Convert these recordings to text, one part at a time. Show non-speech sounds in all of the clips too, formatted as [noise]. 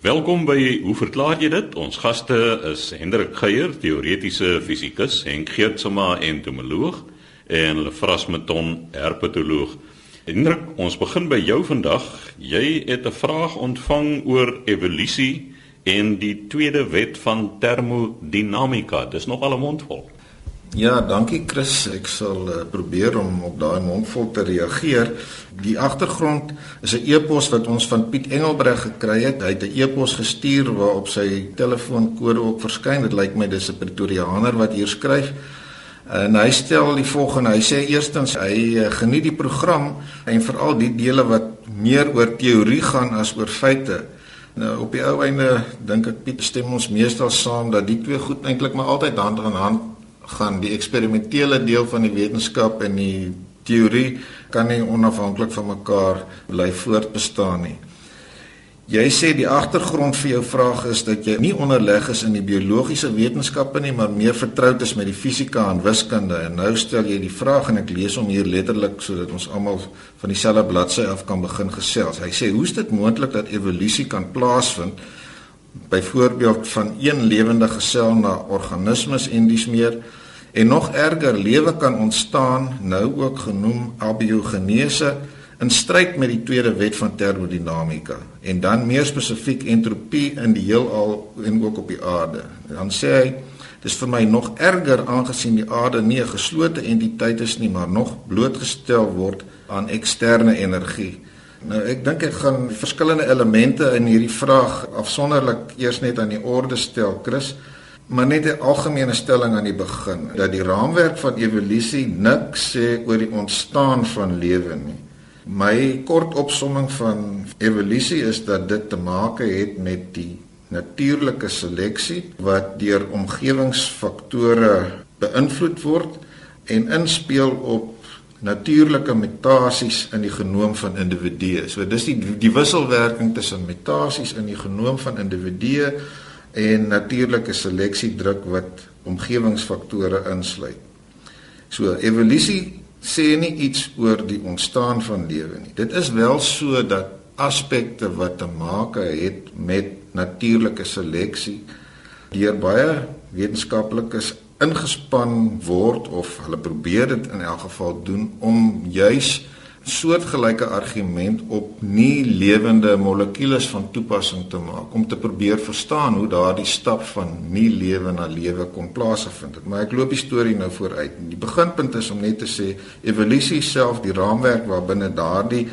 Welkom by Hoe verklaar jy dit? Ons gaste is Hendrik Geier, teoretiese fisikus, Henk Geertsma, entomoloog en Lefras Meton, herpetoloog. Hendrik, ons begin by jou vandag. Jy het 'n vraag ontvang oor evolusie en die tweede wet van termodinamika. Dis nog al 'n mondvol. Ja, dankie Chris. Ek sal uh, probeer om op daai mondvol te reageer. Die agtergrond is 'n e-pos wat ons van Piet Engelbreg gekry het. Hy het 'n e-pos gestuur waarop sy telefoonkode ook verskyn. Dit lyk my dis 'n Pretoriaaner wat hier skryf. En hy stel die volgende. Hy sê eerstens hy uh, geniet die program en veral die dele wat meer oor teorie gaan as oor feite. Nou op die ou einde dink ek Piet stem ons meestal saam dat die twee goed eintlik maar altyd hand aan hand gaan die eksperimentele deel van die wetenskap en die teorie kan nie onafhanklik van mekaar bly voortbestaan nie. Jy sê die agtergrond vir jou vraag is dat jy nie onderleg is in die biologiese wetenskappe nie, maar meer vertroud is met die fisika en wiskunde. En nou stel jy die vraag en ek lees hom hier letterlik sodat ons almal van dieselfde bladsy af kan begin gesels. Hy sê: "Hoe is dit moontlik dat evolusie kan plaasvind?" byvoorbeeld van een lewende gesel na organismes en dis meer en nog erger lewe kan ontstaan nou ook genoem abiogenese in stryd met die tweede wet van termodinamika en dan meer spesifiek entropie in die heelal en ook op die aarde. Dan sê hy dis vir my nog erger aangesien die aarde nie 'n geslote entiteit is nie maar nog blootgestel word aan eksterne energie. Nou ek dink ek gaan verskillende elemente in hierdie vraag afsonderlik eers net aan die orde stel, Chris, maar net 'n algemene stelling aan die begin dat die raamwerk van evolusie niks sê oor die ontstaan van lewe nie. My kort opsomming van evolusie is dat dit te maak het met die natuurlike seleksie wat deur omgewingsfaktore beïnvloed word en inspel op natuurlike mutasies in die genoom van individue. So dis die die wisselwerking tussen mutasies in die genoom van individue en natuurlike seleksie druk wat omgewingsfaktore insluit. So evolusie sê nie iets oor die ontstaan van lewe nie. Dit is wel so dat aspekte wat te maak het met natuurlike seleksie deur baie wetenskaplikes ingespan word of hulle probeer dit in elk geval doen om juis soortgelyke argument op nie lewende molekules van toepassing te maak om te probeer verstaan hoe daardie stap van nie lewe na lewe kon plaasvind het. Maar ek loop die storie nou vooruit. Die beginpunt is om net te sê evolusie self die raamwerk waarbinne daardie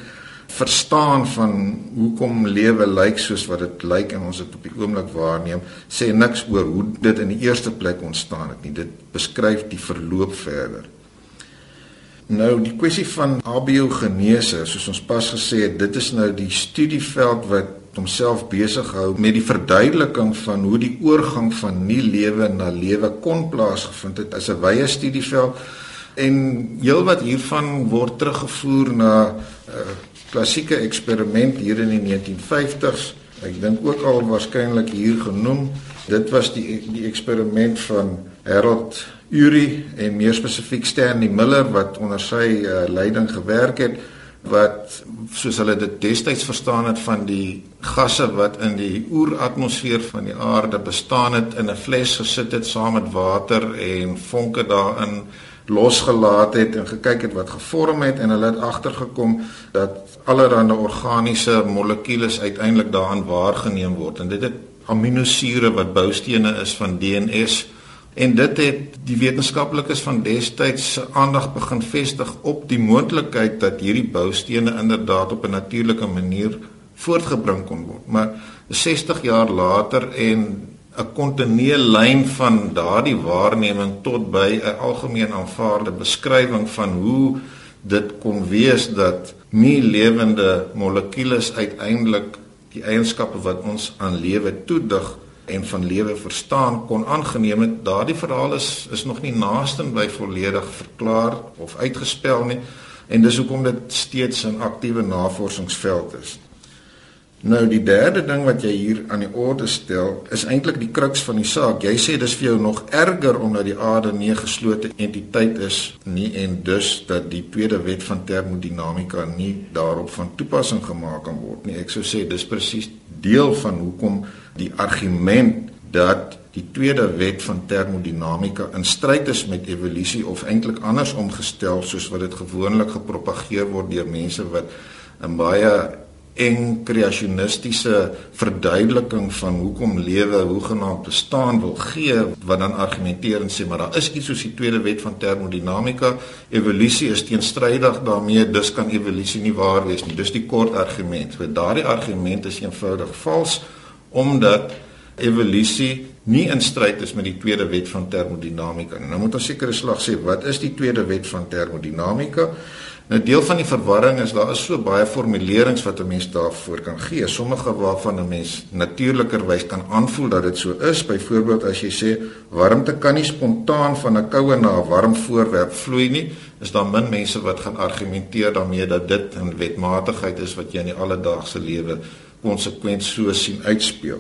verstaan van hoekom lewe lyk soos wat dit lyk en ons dit op die oomblik waarneem, sê niks oor hoe dit in die eerste plek ontstaan het nie. Dit beskryf die verloop verder. Nou die kwessie van abiogenese, soos ons pas gesê het, dit is nou die studieveld wat homself besig hou met die verduideliking van hoe die oorgang van nie lewe na lewe kon plaasgevind het. Is 'n wye studieveld en heelwat hiervan word teruggevoer na uh, klassieke eksperiment hier in die 1950s. Ek dink ook al waarskynlik hier genoem. Dit was die die eksperiment van Harold Urey en meer spesifiek Stanley Miller wat onder sy uh, leiding gewerk het wat soos hulle dit destyds verstaan het van die gasse wat in die oeratmosfeer van die aarde bestaan het in 'n fles gesit het saam met water en vonke daarin losgelaat het en gekyk het wat gevorm het en hulle het agtergekom dat allerlei organiese molekules uiteindelik daarin waargeneem word. En dit het aminosure wat boustene is van DNS en dit het die wetenskaplikes van destyds se aandag begin vestig op die moontlikheid dat hierdie boustene inderdaad op 'n natuurlike manier voortgebring kon word. Maar 60 jaar later en 'n kontinuele lyn van daardie waarneming tot by 'n algemeen aanvaarde beskrywing van hoe dit kon wees dat nie lewende molekules uiteindelik die eienskappe wat ons aan lewe toedig en van lewe verstaan kon aangeneem het daardie verhaal is is nog nie naaste by volledig verklaar of uitgespel nie. En dis hoekom dit steeds 'n aktiewe navorsingsveld is Nou die derde ding wat jy hier aan die orde stel, is eintlik die kruks van die saak. Jy sê dis vir jou nog erger omdat die aarde nie 'n geslote entiteit is nie en dus dat die tweede wet van termodinamika nie daarop van toepassing gemaak kan word nie. Ek sou sê dis presies deel van hoekom die argument dat die tweede wet van termodinamika in stryd is met evolusie of eintlik andersom gestel soos wat dit gewoonlik gepropageer word deur mense wat 'n baie eng kreasionistiese verduideliking van hoekom lewe hoegenaamd bestaan wil gee wat dan argumenteer en sê maar daar is iets soos die tweede wet van termodinamika evolusie is teenstrydig daarmee dus kan evolusie nie waar wees nie dis die kort argument so daardie argument is eenvoudig vals omdat evolusie nie in stryd is met die tweede wet van termodinamika. Nou moet ons sekere slag sê, wat is die tweede wet van termodinamika? Nou deel van die verwarring is daar is so baie formulerings wat 'n mens daarvoor kan gee. Sommige waarvan 'n mens natuurlikerwys kan aanvoel dat dit so is. Byvoorbeeld as jy sê warmte kan nie spontaan van 'n koue na 'n warm voorwerp vloei nie, is daar min mense wat gaan argumenteer daarmee dat dit 'n wetmatigheid is wat jy in die alledaagse lewe konsekwent so sien uitspeel.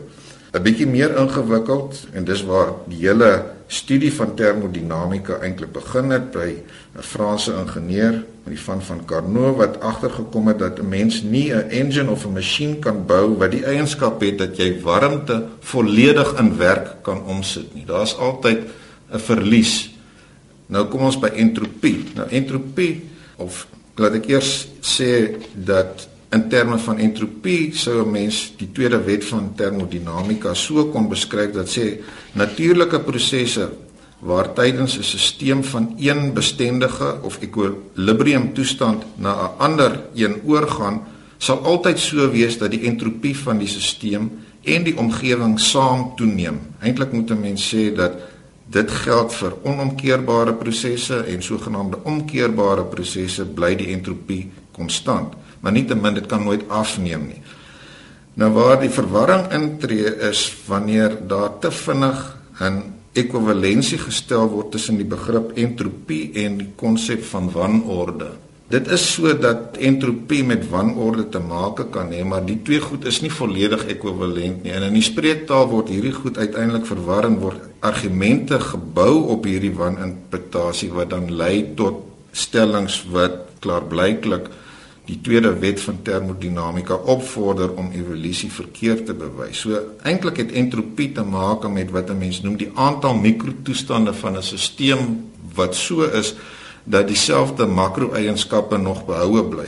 'n bietjie meer ingewikkeld en dis waar die hele studie van termodinamika eintlik begin het by 'n Franse ingenieur, die van van Carnot wat agtergekom het dat 'n mens nie 'n engine of 'n masjien kan bou wat die eienskap het dat jy warmte volledig in werk kan omsit nie. Daar's altyd 'n verlies. Nou kom ons by entropie. Nou entropie of laat ek eers sê dat In terme van entropie sou 'n mens die tweede wet van termodinamika so kon beskryf dat sê natuurlike prosesse waar tydens 'n stelsel van een bestendige of ekwilibrium toestand na 'n ander een oorgaan, sal altyd so wees dat die entropie van die stelsel en die omgewing saam toeneem. Eintlik moet 'n mens sê dat dit geld vir onomkeerbare prosesse en sogenaamde omkeerbare prosesse bly die entropie konstant maar nietemin dit kan nooit afneem nie. Nou waar die verwarring intree is wanneer daar te vinnig 'n ekwivalensie gestel word tussen die begrip entropie en die konsep van wanorde. Dit is so dat entropie met wanorde te maak kan hê, maar die twee goed is nie volledig ekwivalent nie. En in die spreektaal word hierdie goed uiteindelik verwar en word argumente gebou op hierdie waninterpretasie wat dan lei tot stellings wat klaarblyklik die tweede wet van termodinamika opvorder om evolusie verkeerd te bewys. So eintlik het entropie te maak met wat 'n mens noem die aantal mikrotoestande van 'n stelsel wat so is dat dieselfde makro-eienskappe nog behoue bly.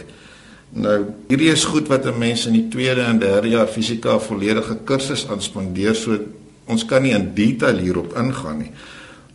Nou, hierdie is goed wat 'n mens in die tweede en derde jaar fisika volledige kursus aanspandeer, so ons kan nie in detail hierop ingaan nie.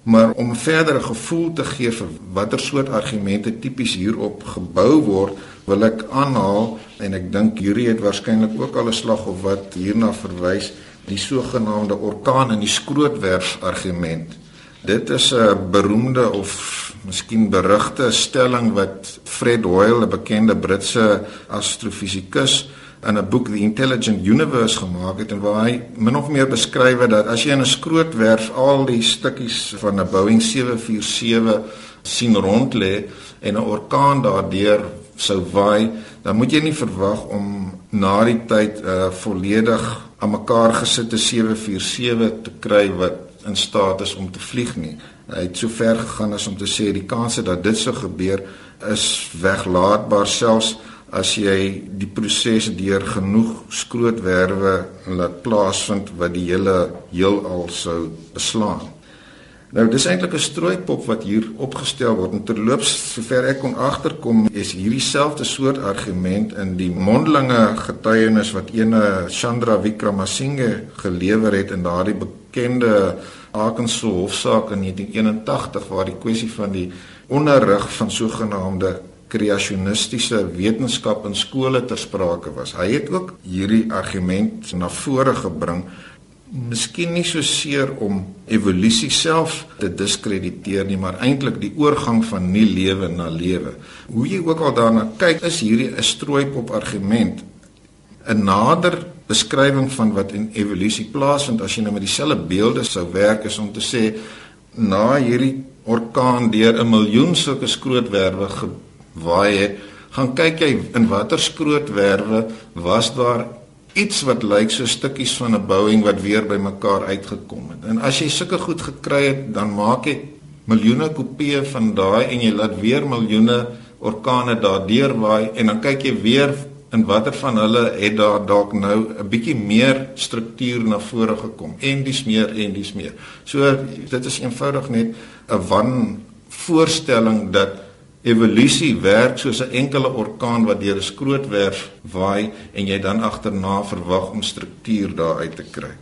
Maar om 'n verdere gevoel te gee vir watter soort argumente tipies hierop gebou word, wil ek aanhaal en ek dink hierdie het waarskynlik ook al 'n slag of wat hierna verwys die sogenaamde orkaan in die skrootwerf argument. Dit is 'n beroemde of miskien berugte stelling wat Fred Hoyle, 'n bekende Britse astrofisikus in 'n boek The Intelligent Universe gemaak het en waar hy min of meer beskryf dat as jy in 'n skrootwerf al die stukkies van 'n Boeing 747 sien rond lê en 'n orkaan daardeur sou waai, dan moet jy nie verwag om na die tyd 'n uh, volledig aan mekaar gesitte 747 te kry wat in staat is om te vlieg nie. Hy het so ver gegaan as om te sê die kanse dat dit sou gebeur is weglaatbaar selfs as jy die proses deur genoeg skrootwerwe laat plaasvind wat die hele heelal sou beslaan. Nou dis eintlik 'n strooipop wat hier opgestel word en terloops sover ek kon agterkom is hierdie selfde soort argument in die mondelinge getuienis wat ene Chandra Wickramasinghe gelewer het in daardie bekende Arkansas hofsaak in 1981 waar die kwessie van die onderrig van sogenaamde kreasionistiese wetenskap in skole ter sprake was. Hy het ook hierdie argument na vore gebring miskien nie so seer om evolusie self te diskrediteer nie, maar eintlik die oorgang van nie lewe na lewe. Hoe jy ook al daarna kyk, is hierdie 'n strooipop argument. 'n Nader beskrywing van wat in evolusie plaasvind as jy nou met dieselfde beelde sou werk is om te sê na hierdie orkaan deur 'n miljoen sulke skrootwerwe gewaai het, gaan kyk jy in watter skrootwerwe was daar iets wat lyk so stukkies van 'n bouing wat weer bymekaar uitgekom het. En as jy sulke goed gekry het, dan maak jy miljoene kopieë van daai en jy laat weer miljoene orkane daardeur waai en dan kyk jy weer in watter van hulle het daar dalk nou 'n bietjie meer struktuur na vore gekom en dis meer en dis meer. So dit is eenvoudig net 'n wan voorstelling dat evolusie werk soos 'n enkele orkaan wat deur 'n skrootwerf waai en jy dan agterna verwag om struktuur daar uit te kry.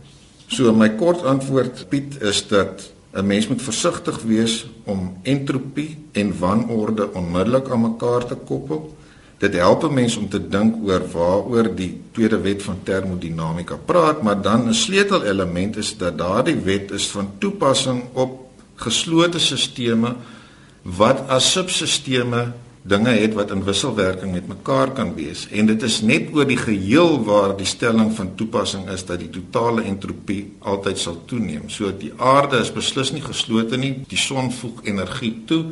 So my kort antwoord Piet is dat 'n mens moet versigtig wees om entropie en wanorde onmiddellik aan mekaar te koppel. Dit help 'n mens om te dink oor waaroor die tweede wet van termodinamika praat, maar dan 'n sleutelelement is dat daardie wet is van toepassing op geslote stelsels wat as subsisteme dinge het wat in wisselwerking met mekaar kan wees en dit is net oor die geheel waar die stelling van toepassing is dat die totale entropie altyd sal toeneem. So die aarde is beslis nie geslote nie. Die son voeg energie toe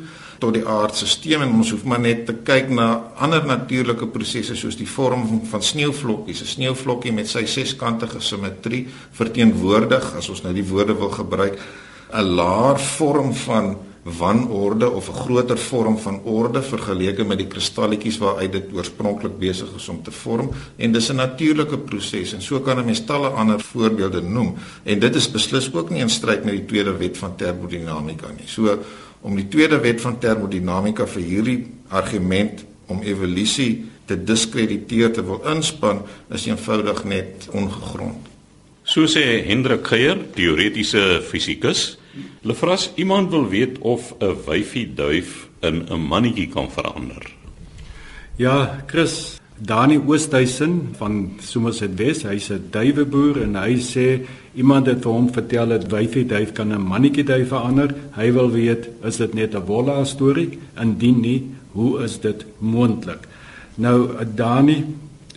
tot die aardstelsel en ons hoef maar net te kyk na ander natuurlike prosesse soos die vorm van sneeuvlokkies. 'n Sneeuvlokkie met sy seskantige simmetrie verteenwoordig as ons nou die woorde wil gebruik 'n laer vorm van wanorde of 'n groter vorm van orde vergeleke met die kristalletjies waaruit dit oorspronklik besig is om te vorm en dis 'n natuurlike proses en so kan 'n mens talle ander voorbeelde noem en dit is beslis ook nie in stryd met die tweede wet van termodinamika nie. So om die tweede wet van termodinamika vir hierdie argument om evolusie te diskrediteer te wil inspann is eenvoudig net ongegrond. So sê Hendrik Geier, teoretiese fisikus, Lefras, iemand wil weet of 'n wyfie duif in 'n mannetjie kan verander. Ja, Chris, Dani Oosthuizen van Somerset West, hy's 'n duiweboer en hy sê iemand het hom vertel dat wyfie duif kan 'n mannetjie duif verander. Hy wil weet, is dit net 'n wolle storie? Indien nie, hoe is dit moontlik? Nou, Dani,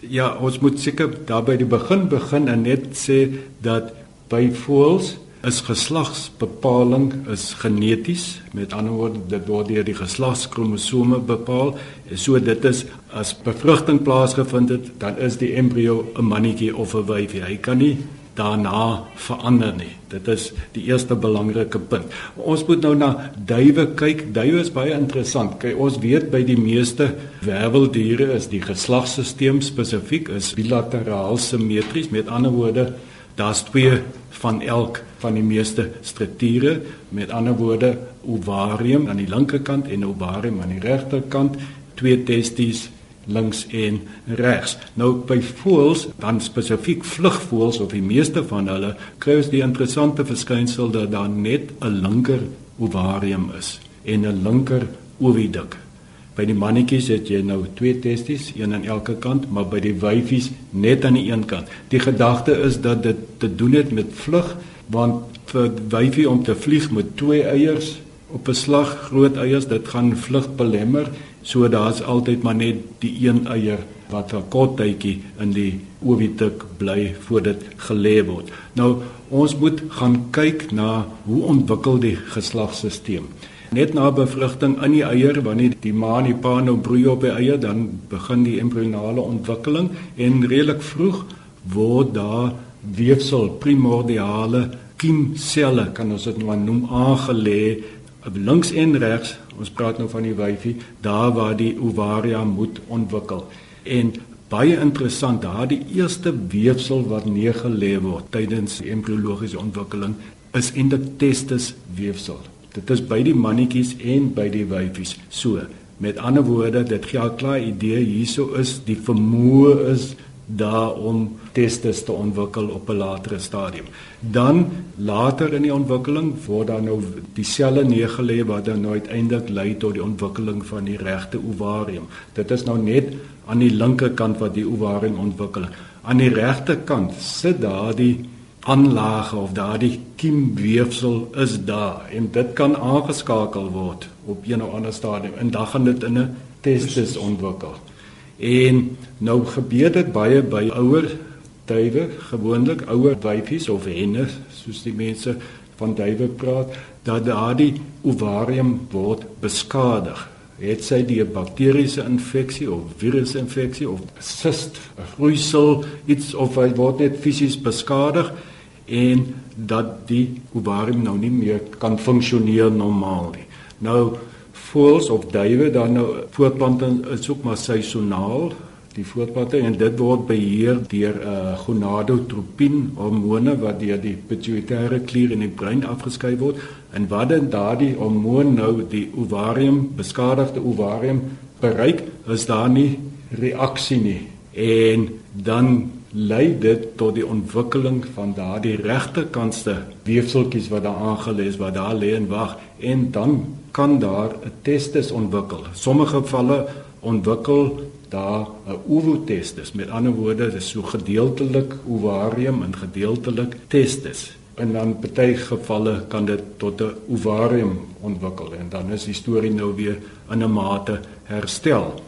ja, ons moet seker daar by die begin begin en net sê dat by voëls is geslagsbepaling is geneties. Met ander woorde dit word deur die geslagskromosome bepaal. So dit is as bevrugting plaasgevind het dan is die embrio 'n mannetjie of 'n wyfie. Hy kan nie daarna verander nie. Dit is die eerste belangrike punt. Ons moet nou na duwe kyk. Duwe is baie interessant. Kyk ons weet by die meeste werweldiere is die geslagsstelsel spesifiek is bilateraal simmetries. Met ander woorde daar's twee van elk van die meeste strukture. Met ander woorde ovarium aan die linkerkant en ovarium aan die regterkant. Twee testes links en regs. Nou by voëls dan spesifiek vlugvoëls of die meeste van hulle kry ons die interessante verskynsel dat daar net 'n linker ovarium is en 'n linker oviduk By die mannetjies het jy nou twee testes, een aan elke kant, maar by die wyfies net aan die een kant. Die gedagte is dat dit te doen het met vlug, want vir wyfie om te vlieg met twee eiers op 'n slag, groot eiers, dit gaan vlug belemmer, so daar's altyd maar net die een eier wat 'n kort tydjie in die ovituk bly voordat gelê word. Nou ons moet gaan kyk na hoe ontwikkel die geslagsstelsel net na bevrugting in die eier wanneer die ma en die pa nou broei op die eier dan begin die embrionale ontwikkeling en redelik vroeg word daar weefsel primordiale kiemselle kan ons dit nou noem aangelê links en regs ons praat nou van die wyfie daar waar die ovaria moet ontwikkel. En baie interessant daar die eerste weefsel wat neergelê word tydens embriologiese ontwikkeling is endotestis weefsel Dit is by die mannetjies en by die wyfies so. Met ander woorde, dit gee 'n klaar idee hierso is die vermoë is daar om testes te ontwikkel op 'n latere stadium. Dan later in die ontwikkeling word daar nou die selle neergelê wat dan nou uiteindelik lei tot die ontwikkeling van die regte ovarium. Dit is nou net aan die linkerkant wat die ovarium ontwikkel. Aan die regterkant sit daar die aanlage of daardie kiemweefsel is daar en dit kan aangeskakel word op een of ander stadium en dan gaan dit in 'n testis ontwikkel. En nou gebeur dit baie by ouer duwe, gewoonlik ouer wyfies of henne, soos die mense van duwe praat, dat daardie ovarium word beskadig. het sy die bakteriese infeksie of virusinfeksie of cyst, 'n groeisel, iets of hy word net fisies beskadig en dat die ovarium nou nie meer kan funksioneer normaal nie. Nou voels of duwe dan nou voortplanting is ook maar seisoonaal die voortplanting en dit word beheer deur 'n uh, gonadotropin hormone wat deur die pituitêre klier in die brein afgeskei word en wat dan daardie hormoon nou die ovarium beskadigde ovarium bereik is daar nie reaksie nie en dan lei dit tot die ontwikkeling van daardie regterkantste weefseltjies wat daar aangelê is wat daar lê en wag en dan kan daar 'n testis ontwikkel. Sommige gevalle ontwikkel daar 'n ovotestis. Met ander woorde, dit is so gedeeltelik ovarium en gedeeltelik testis. En dan baie gevalle kan dit tot 'n ovarium ontwikkel en dan is die storie nou weer in 'n mate herstel.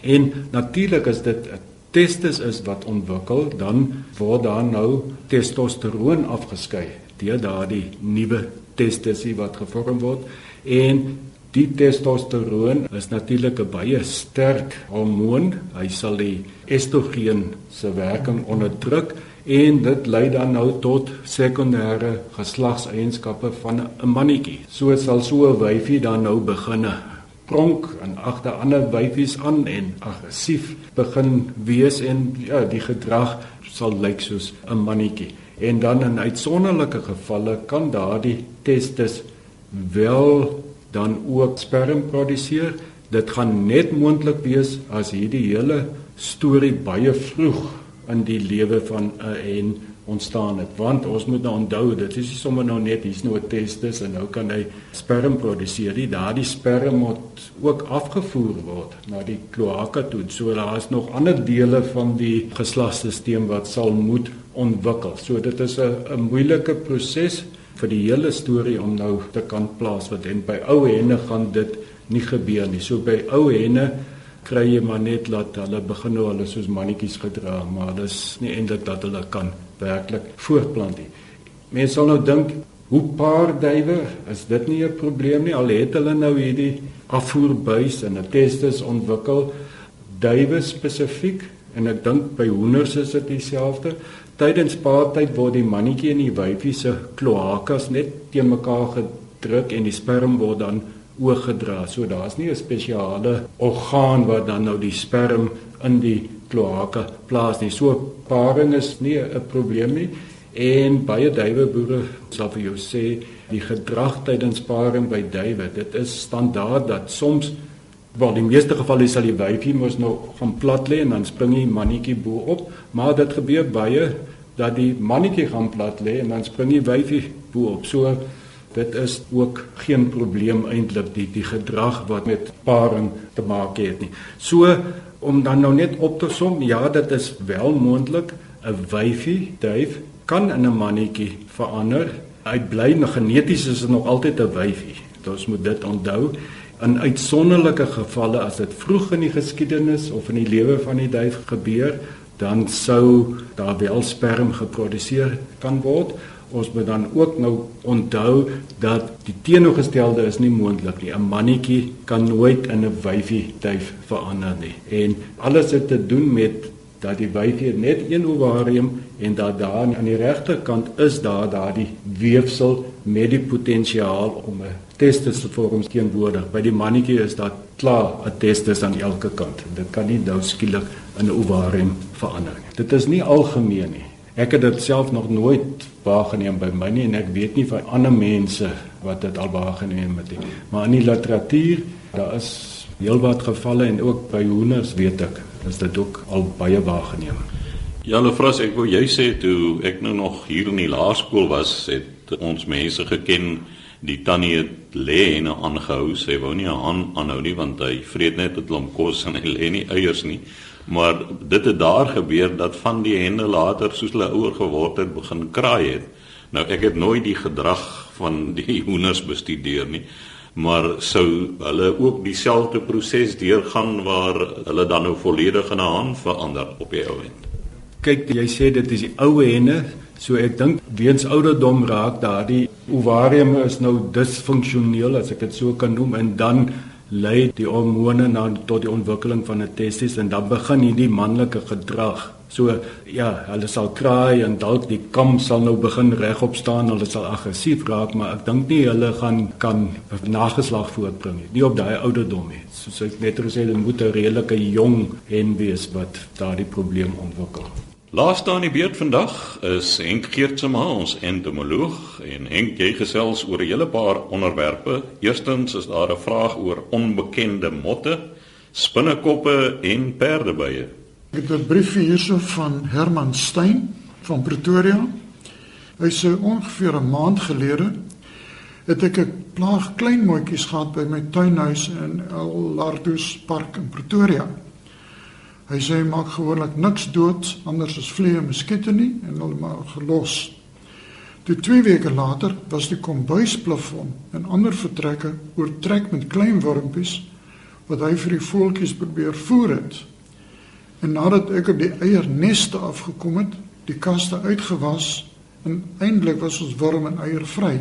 En natuurlik is dit 'n testis is wat ontwikkel, dan word daar nou testosteroon afgeskei deur daardie nuwe testisie wat gevorm word en Die testosteroon is natuurlik 'n baie sterk hormoon. Hy sal die estrogen se werking onderdruk en dit lei dan nou tot sekondêre geslagseienskappe van 'n mannetjie. So sal so 'n wyfie dan nou beginne pronk en agter ander wyfies aan en aggressief begin wees en ja, die gedrag sal lyk soos 'n mannetjie. En dan in uitsonderlike gevalle kan daardie testis wel dan ook sperm produseer. Dit gaan net moontlik wees as hierdie hele storie baie vroeg in die lewe van 'n en ontstaan het. Want ons moet nou onthou dit is nie sommer nou net hier's nou 'n testis en nou kan hy sperm produseer. Die daardie sperm moet ook afgevoer word na die kloaka toe. So daar is nog ander dele van die geslagsstelsel wat sal moet ontwikkel. So dit is 'n moeilike proses vir die hele storie om nou te kan plaasvind en by ou henne gaan dit nie gebeur nie. So by ou henne kry jy maar net laat hulle begin nou hulle soos mannetjies gedra, maar dis nie eintlik dat hulle kan werklik voortplant nie. Mense sal nou dink hoe paar duwe is dit nie 'n probleem nie al het hulle nou hierdie afvoerbuis en 'n testis ontwikkel duwe spesifiek en ek dink by hoenders is dit dieselfde Tydens paartyd word die mannetjie en die wyfie se kloakas net teen mekaar gedruk en die sperm word dan oorgedra. So daar's nie 'n spesiale orgaan wat dan nou die sperm in die kloaka plaas nie. So paring is nie 'n probleem nie en baie duiweboere sal vir jou sê die gedrag tydens paring by duwe, dit is standaard dat soms Wel, in meeste gevalle sal die wyfie mos nou gaan plat lê en dan spring die mannetjie bo op, maar dit gebeur baie dat die mannetjie gaan plat lê en dan spring die wyfie bo op. So dit is ook geen probleem eintlik die die gedrag wat met paring te maak het nie. So om dan nou net op te som, ja, dit is wel moontlik 'n wyfie, duif kan in 'n mannetjie verander. Hy bly nog geneties is dit nog altyd 'n wyfie. Ons moet dit onthou. In uitsonderlike gevalle as dit vroeg in die geskiedenis of in die lewe van die duif gebeur, dan sou daar wel sperm geproduseer kan word. Ons moet dan ook nou onthou dat die teenoorgestelde is nie moontlik nie. 'n Mannetjie kan nooit in 'n wyfie duif verander nie. En alles het te doen met dat die wyfie net een ovarium en dat daar aan die regterkant is daar daardie weefsel met die potensiaal om 'n testis te vorm teenwoordig. By die mannetjie is daar klaar 'n testis aan elke kant. Dit kan nie nou skielik in 'n ovarium verander nie. Dit is nie algemeen nie. Ek het dit self nog nooit waargeneem by my nie en ek weet nie van ander mense wat dit al waargeneem het nie. Maar in die literatuur, daar is heelwat gevalle en ook by hoenders weet ek, is dit ook al baie waargeneem. Ja, Lefras, ek wou jy sê toe ek nou nog hier in die laerskool was, het ons mense geken die tannie het lê en aangehou. Sy wou nie aan aanhou nie want hy vreet net 'n klomp kos en hy lê nie eiers nie. Maar dit het daar gebeur dat van die henne later soos hulle ouer geword het begin kraai het. Nou ek het nooit die gedrag van die hoenders bestudeer nie. Maar sou hulle ook dieselfde proses deurgaan waar hulle dan nou volledig in 'n haan verander op die ou end. Kyk, jy sê dit is die ou henne, so ek dink weens ouderdom raak daardie ovarium is nou disfunksioneel as ek dit so kan noem en dan lei die hormone na tot die ontwikkeling van 'n testis en dan begin hierdie manlike gedrag. So ja, hulle sal kraai en dalk die kam sal nou begin regop staan, hulle sal aggressief raak, maar ek dink nie hulle gaan kan nageslag voortbring nie, nie op daai ouderdom nie. Soos ek net gesê het, moet 'n redelike jong hen wees wat daardie probleem ontwikkel. Laaste aan die beurt vandag is Henk Geertsma, ons entomoloog en Henk jy gesels oor 'n hele paar onderwerpe. Eerstens is daar 'n vraag oor onbekende motte, spinnekoppe en perdebye. Ek het 'n brief hierso van Herman Stein van Pretoria. Hy sê ongeveer 'n maand gelede het ek 'n plaag klein moetjies gehad by my tuinhuis in El Lardus Park in Pretoria. Hy sê hy maak gewoonlik niks dood anders as vliee en muskiete nie en hulle maar gelos. Toe 2 weke later was die kombuisplafon en ander vertrekke oortrek met klein wormpies wat hy vir die voeltjies probeer voer het. En nadat ek op die eierneste afgekom het, die kaste uitgewas en eintlik was ons worm en eier vry.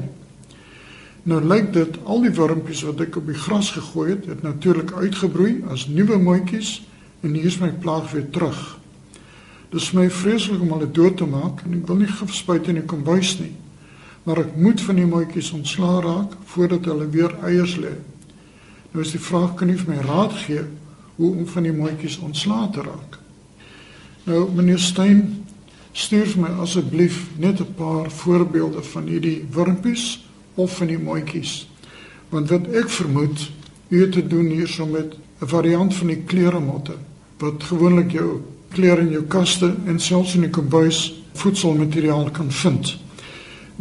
Nou lyk dit al die wormpies wat ek op die gras gegooi het, het natuurlik uitgebroei as nuwe mooitjies en hier is my plaag weer terug. Dit is my vreeslik om hulle dood te maak en ek wil nie gespuit in die kombuis nie. Maar ek moet van die mooitjies ontslaa raak voordat hulle weer eiers lê. Nou is die vraag kan u vir my raad gee hoe om van die mooitjies ontslaa te raak? Nou meneer Stein, stuur my asseblief net 'n paar voorbeelde van hierdie wurmpies of van die mooitjies. Want wat ek vermoed, u het te doen hierso met 'n variant van die kleremotte wat gewoonlik jou klere in jou kaste en selfs in die kombuis voedselmateriaal kan vind.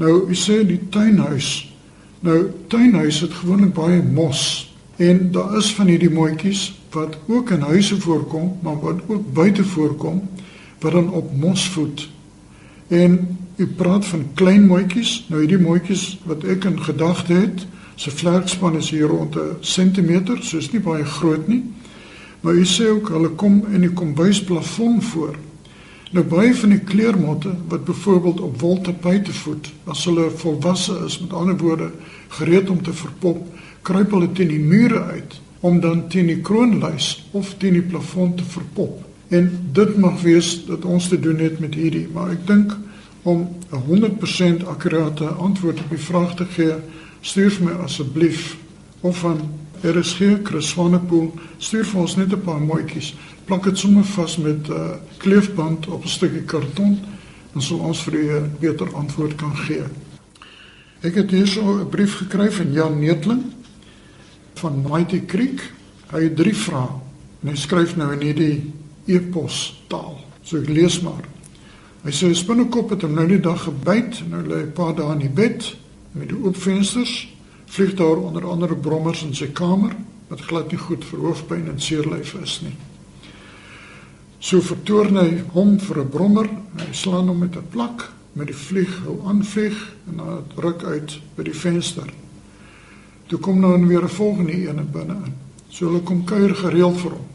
Nou, u sê die tuinhuis. Nou, tuinhuis het gewoonlik baie mos en daar is van hierdie mooitjies wat ook in huise voorkom, maar wat ook buite voorkom wat dan op mos voed. En u praat van klein mooitjies. Nou hierdie mooitjies wat ek in gedagte het, se vlerkspan is hier rond 'n sentimeter, so is nie baie groot nie. Maar u sê ook hulle kom in die kombuisplafon voor. Nou baie van die kleermotte wat byvoorbeeld op woltapyte voed, as hulle volwasse is, met ander woorde, gereed om te verpop, kruip hulle teen die mure uit om dan teen die kroonluis of teen die plafon te verpop. En dit mag wees dat ons te doen het met hierdie, maar ek dink om 'n 100% akkurate antwoord op die vraag te gee, stuur my asseblief of van RSG Chris Swanepoel stuur vir ons net 'n paar mooitjies. Plak dit sommer vas met 'n uh, kleefband op 'n stukkie karton en sal ons vir u 'n beter antwoord kan gee. Ek het hierso 'n brief gekry van Jan Netling van Mighty Creek. Hy het drie vrae en hy skryf nou in hierdie e-pos taal. So ek lees maar. Hy sê spinnekop het hom nou die dag gebyt nou lê hy 'n paar dae in die bed met die oop vensters vlieg daar onder andere brommers in sy kamer wat glad nie goed vir hoofpyn en seerlyf is nie. So vertoorn hy hom vir 'n brommer, hy slaan hom met 'n plak met die vlieg hou aanvlieg en dan ruk uit by die venster. Toe kom nou weer 'n volgende een binne in. So hulle kom kuier gereeld vir hom.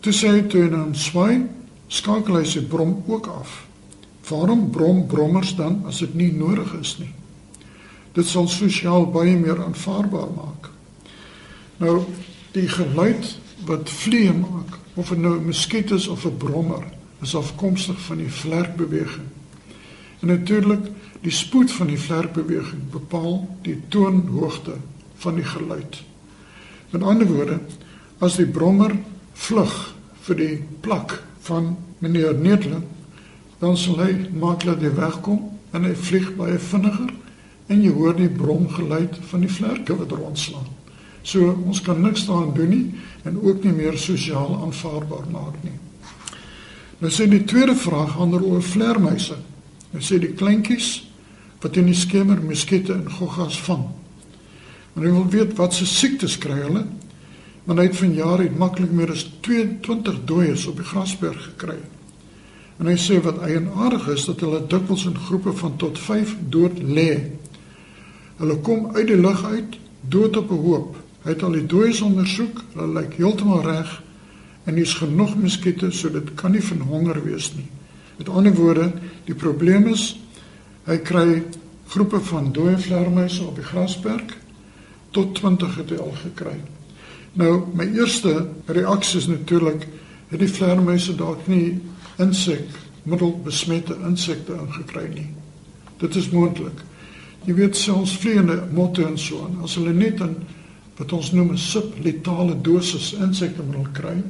Toe sê hy toe en swaai, skakel hy sy brom ook af. Waarom brom brommers dan as dit nie nodig is nie? Dit sal sosiaal baie meer aanvaarbaar maak. Nou die geluid wat vliee maak of dit nou 'n muskiet is of 'n brommer is afkomstig van die vlerkbeweging. En natuurlik die spoed van die vlerkbeweging bepaal die toonhoogte van die geluid. Met ander woorde, as die brommer vlug vir die plak van meneer Nedling, dan sal hy maklik wegkom en hy vlieg baie vinniger en jy hoor die bromgeluid van die vlerke wat rondslaan. So ons kan niks daaraan doen nie en ook nie meer sosiaal aanvaarbaar maak nie. Nou sê die tweede vraag handel oor vlermuise. Nou sê die kleintjies wat in die skemer muskiete en goggas vang. En hulle wil weet wat se siektes kry hulle. Maar hy het van jare het maklik meer as 22 dooies op die grasberg gekry. En hy sê wat eienaardig is dat hulle dikwels in groepe van tot 5 dood lê Hulle kom uit die lug uit, dood op 'n hoop. Hy het al die dooies ondersoek, hulle lyk heeltemal reg en hier's genoeg muskiete so dit kan nie van honger wees nie. Met ander woorde, die probleem is hy kry groepe van dooie vlermuise op die grasperk tot 20 het hy al gekry. Nou my eerste reaksie is natuurlik het die vleermuise dalk nie insek middelbesmette insekte ingekry nie. Dit is moontlik. Jy weet selfs vleiende motte en so aan as hulle net 'n wat ons noem 'n subletale dosis insektemiddel kry,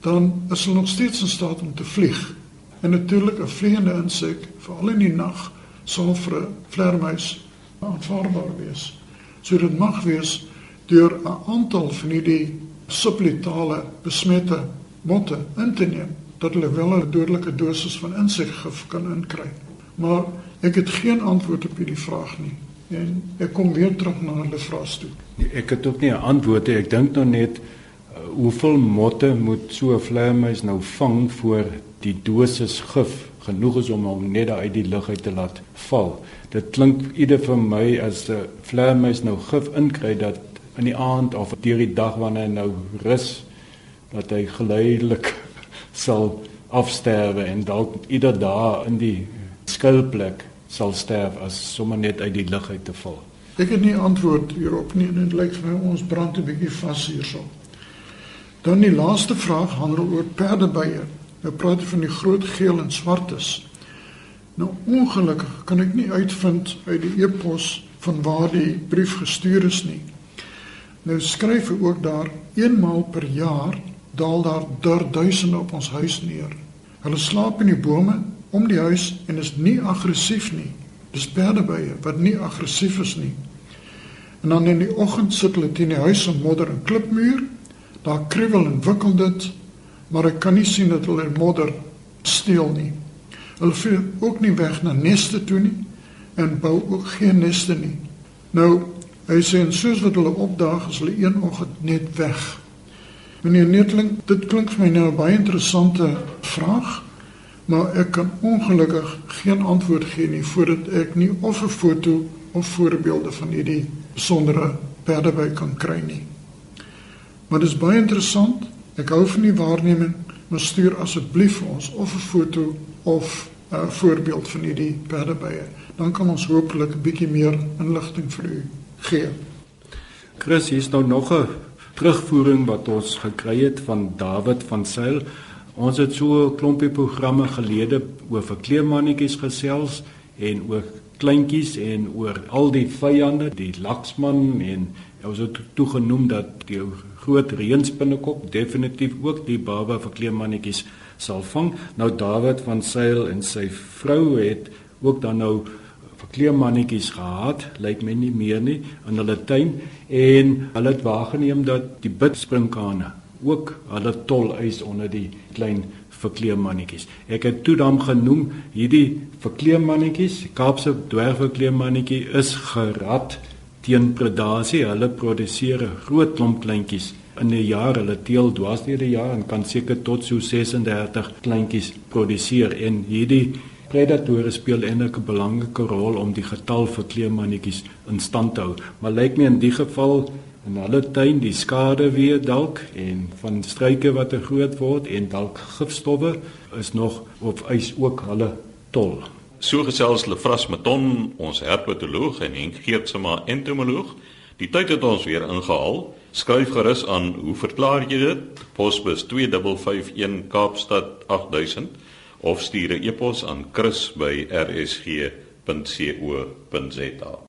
dan is hulle nog steeds in staat om te vlieg. En natuurlik 'n vleiende insek, veral in die nag, sal vir 'n vleermuis aanvaarbaar wees. So dit mag wees deur 'n aantal van hierdie subletale besmette motte in te neem dat hulle wel 'n dodelike dosis van insekgif kan inkry. Maar ek het geen antwoord op hierdie vraag nie. En ek kom weer terug na hulle vrae toe. Nee, ek het ook nie 'n antwoord nie. Ek dink nog net uh, hoeveel motte moet so 'n vleermuis nou vang voor die dosis gif genoeg is om hom net uit die lug uit te laat val. Dit klink ieder vir my as 'n vleermuis nou gif inkry dat in die aand of deur die dag wanneer hy nou rus dat hy geleidelik [laughs] sal afsterwe en dalk ieder dag in die skuilplek sal sterf as sommer net uit die lug uit te val. Ek het nie antwoord hierop nie en dit lyk vir my ons brand 'n bietjie vas hierso. Dan die laaste vraag handel oor perdebye. Nou praat jy van die groot geel en swartes. Nou ongelukkig kan ek nie uitvind uit die e-pos van waar die brief gestuur is nie. Nou skryf hy ook daar eenmaal per jaar daal daar duisende op ons huis neer. Hulle slaap in die bome om die huis en is nie aggressief nie. Dis perdebye wat nie aggressief is nie. En dan in die oggend sit hulle teen die huis en modder en klipmuur. Daar kriewel en wikkel dit, maar ek kan nie sien dat hulle modder steel nie. Hulle vlieg ook nie weg na neste toe nie en bou ook geen neste nie. Nou, hy sê en soos wat hulle opdaag, is hulle een oggend net weg. Meneer Netling, dit klink vir my nou 'n baie interessante vraag maar ek kan ongelukkig geen antwoord gee nie voordat ek nie of 'n foto of voorbeelde van hierdie besondere perdeby kan kry nie. Maar dit is baie interessant. Ek hou van die waarneming, maar stuur asseblief vir ons of 'n foto of 'n voorbeeld van hierdie perdebye. Dan kan ons hopelik 'n bietjie meer inligting vir u gee. Chris, hier's nou nog 'n terugvoering wat ons gekry het van David van Sail. Ons het so 'n klompie programme gelede oor verkleemannetjies gesels en oor kleintjies en oor al die vyande, die laksman en ons het toegenoem dat die groot reënspinnekop definitief ook die baba verkleemannetjies sal vang. Nou David van Sail en sy vrou het ook dan nou verkleemannetjies gehad, lyk my nie meer nie in hulle tuin en hulle het waargeneem dat die bidspringkane ook hulle tol eis onder die klein verkleemmannetjies. Ek het toe dan genoem hierdie verkleemmannetjies, Kaapse dwergverkleemmannetjie is gerad teen predasie. Hulle produseer 'n groot klomp kleintjies in 'n jaar. Hulle teel dwars deur die jaar en kan seker tot so 36 kleintjies produseer en hierdie predatore speel eintlik 'n belangrike rol om die getal verkleemmannetjies in stand te hou. Maar lyk my in die geval en hulle tuin die skade weer dalk en van struike wat te groot word en dalk gifstowwe is nog op ys ook hulle tol. So gesels Lefras Maton, ons herpetoloog en Henk Geertsma entomoloog. Die tyd het ons weer ingehaal. Skryf gerus aan, hoe verklaar jy dit? Posbus 2551 Kaapstad 8000 of stuur 'n e-pos aan chris@rsg.co.za.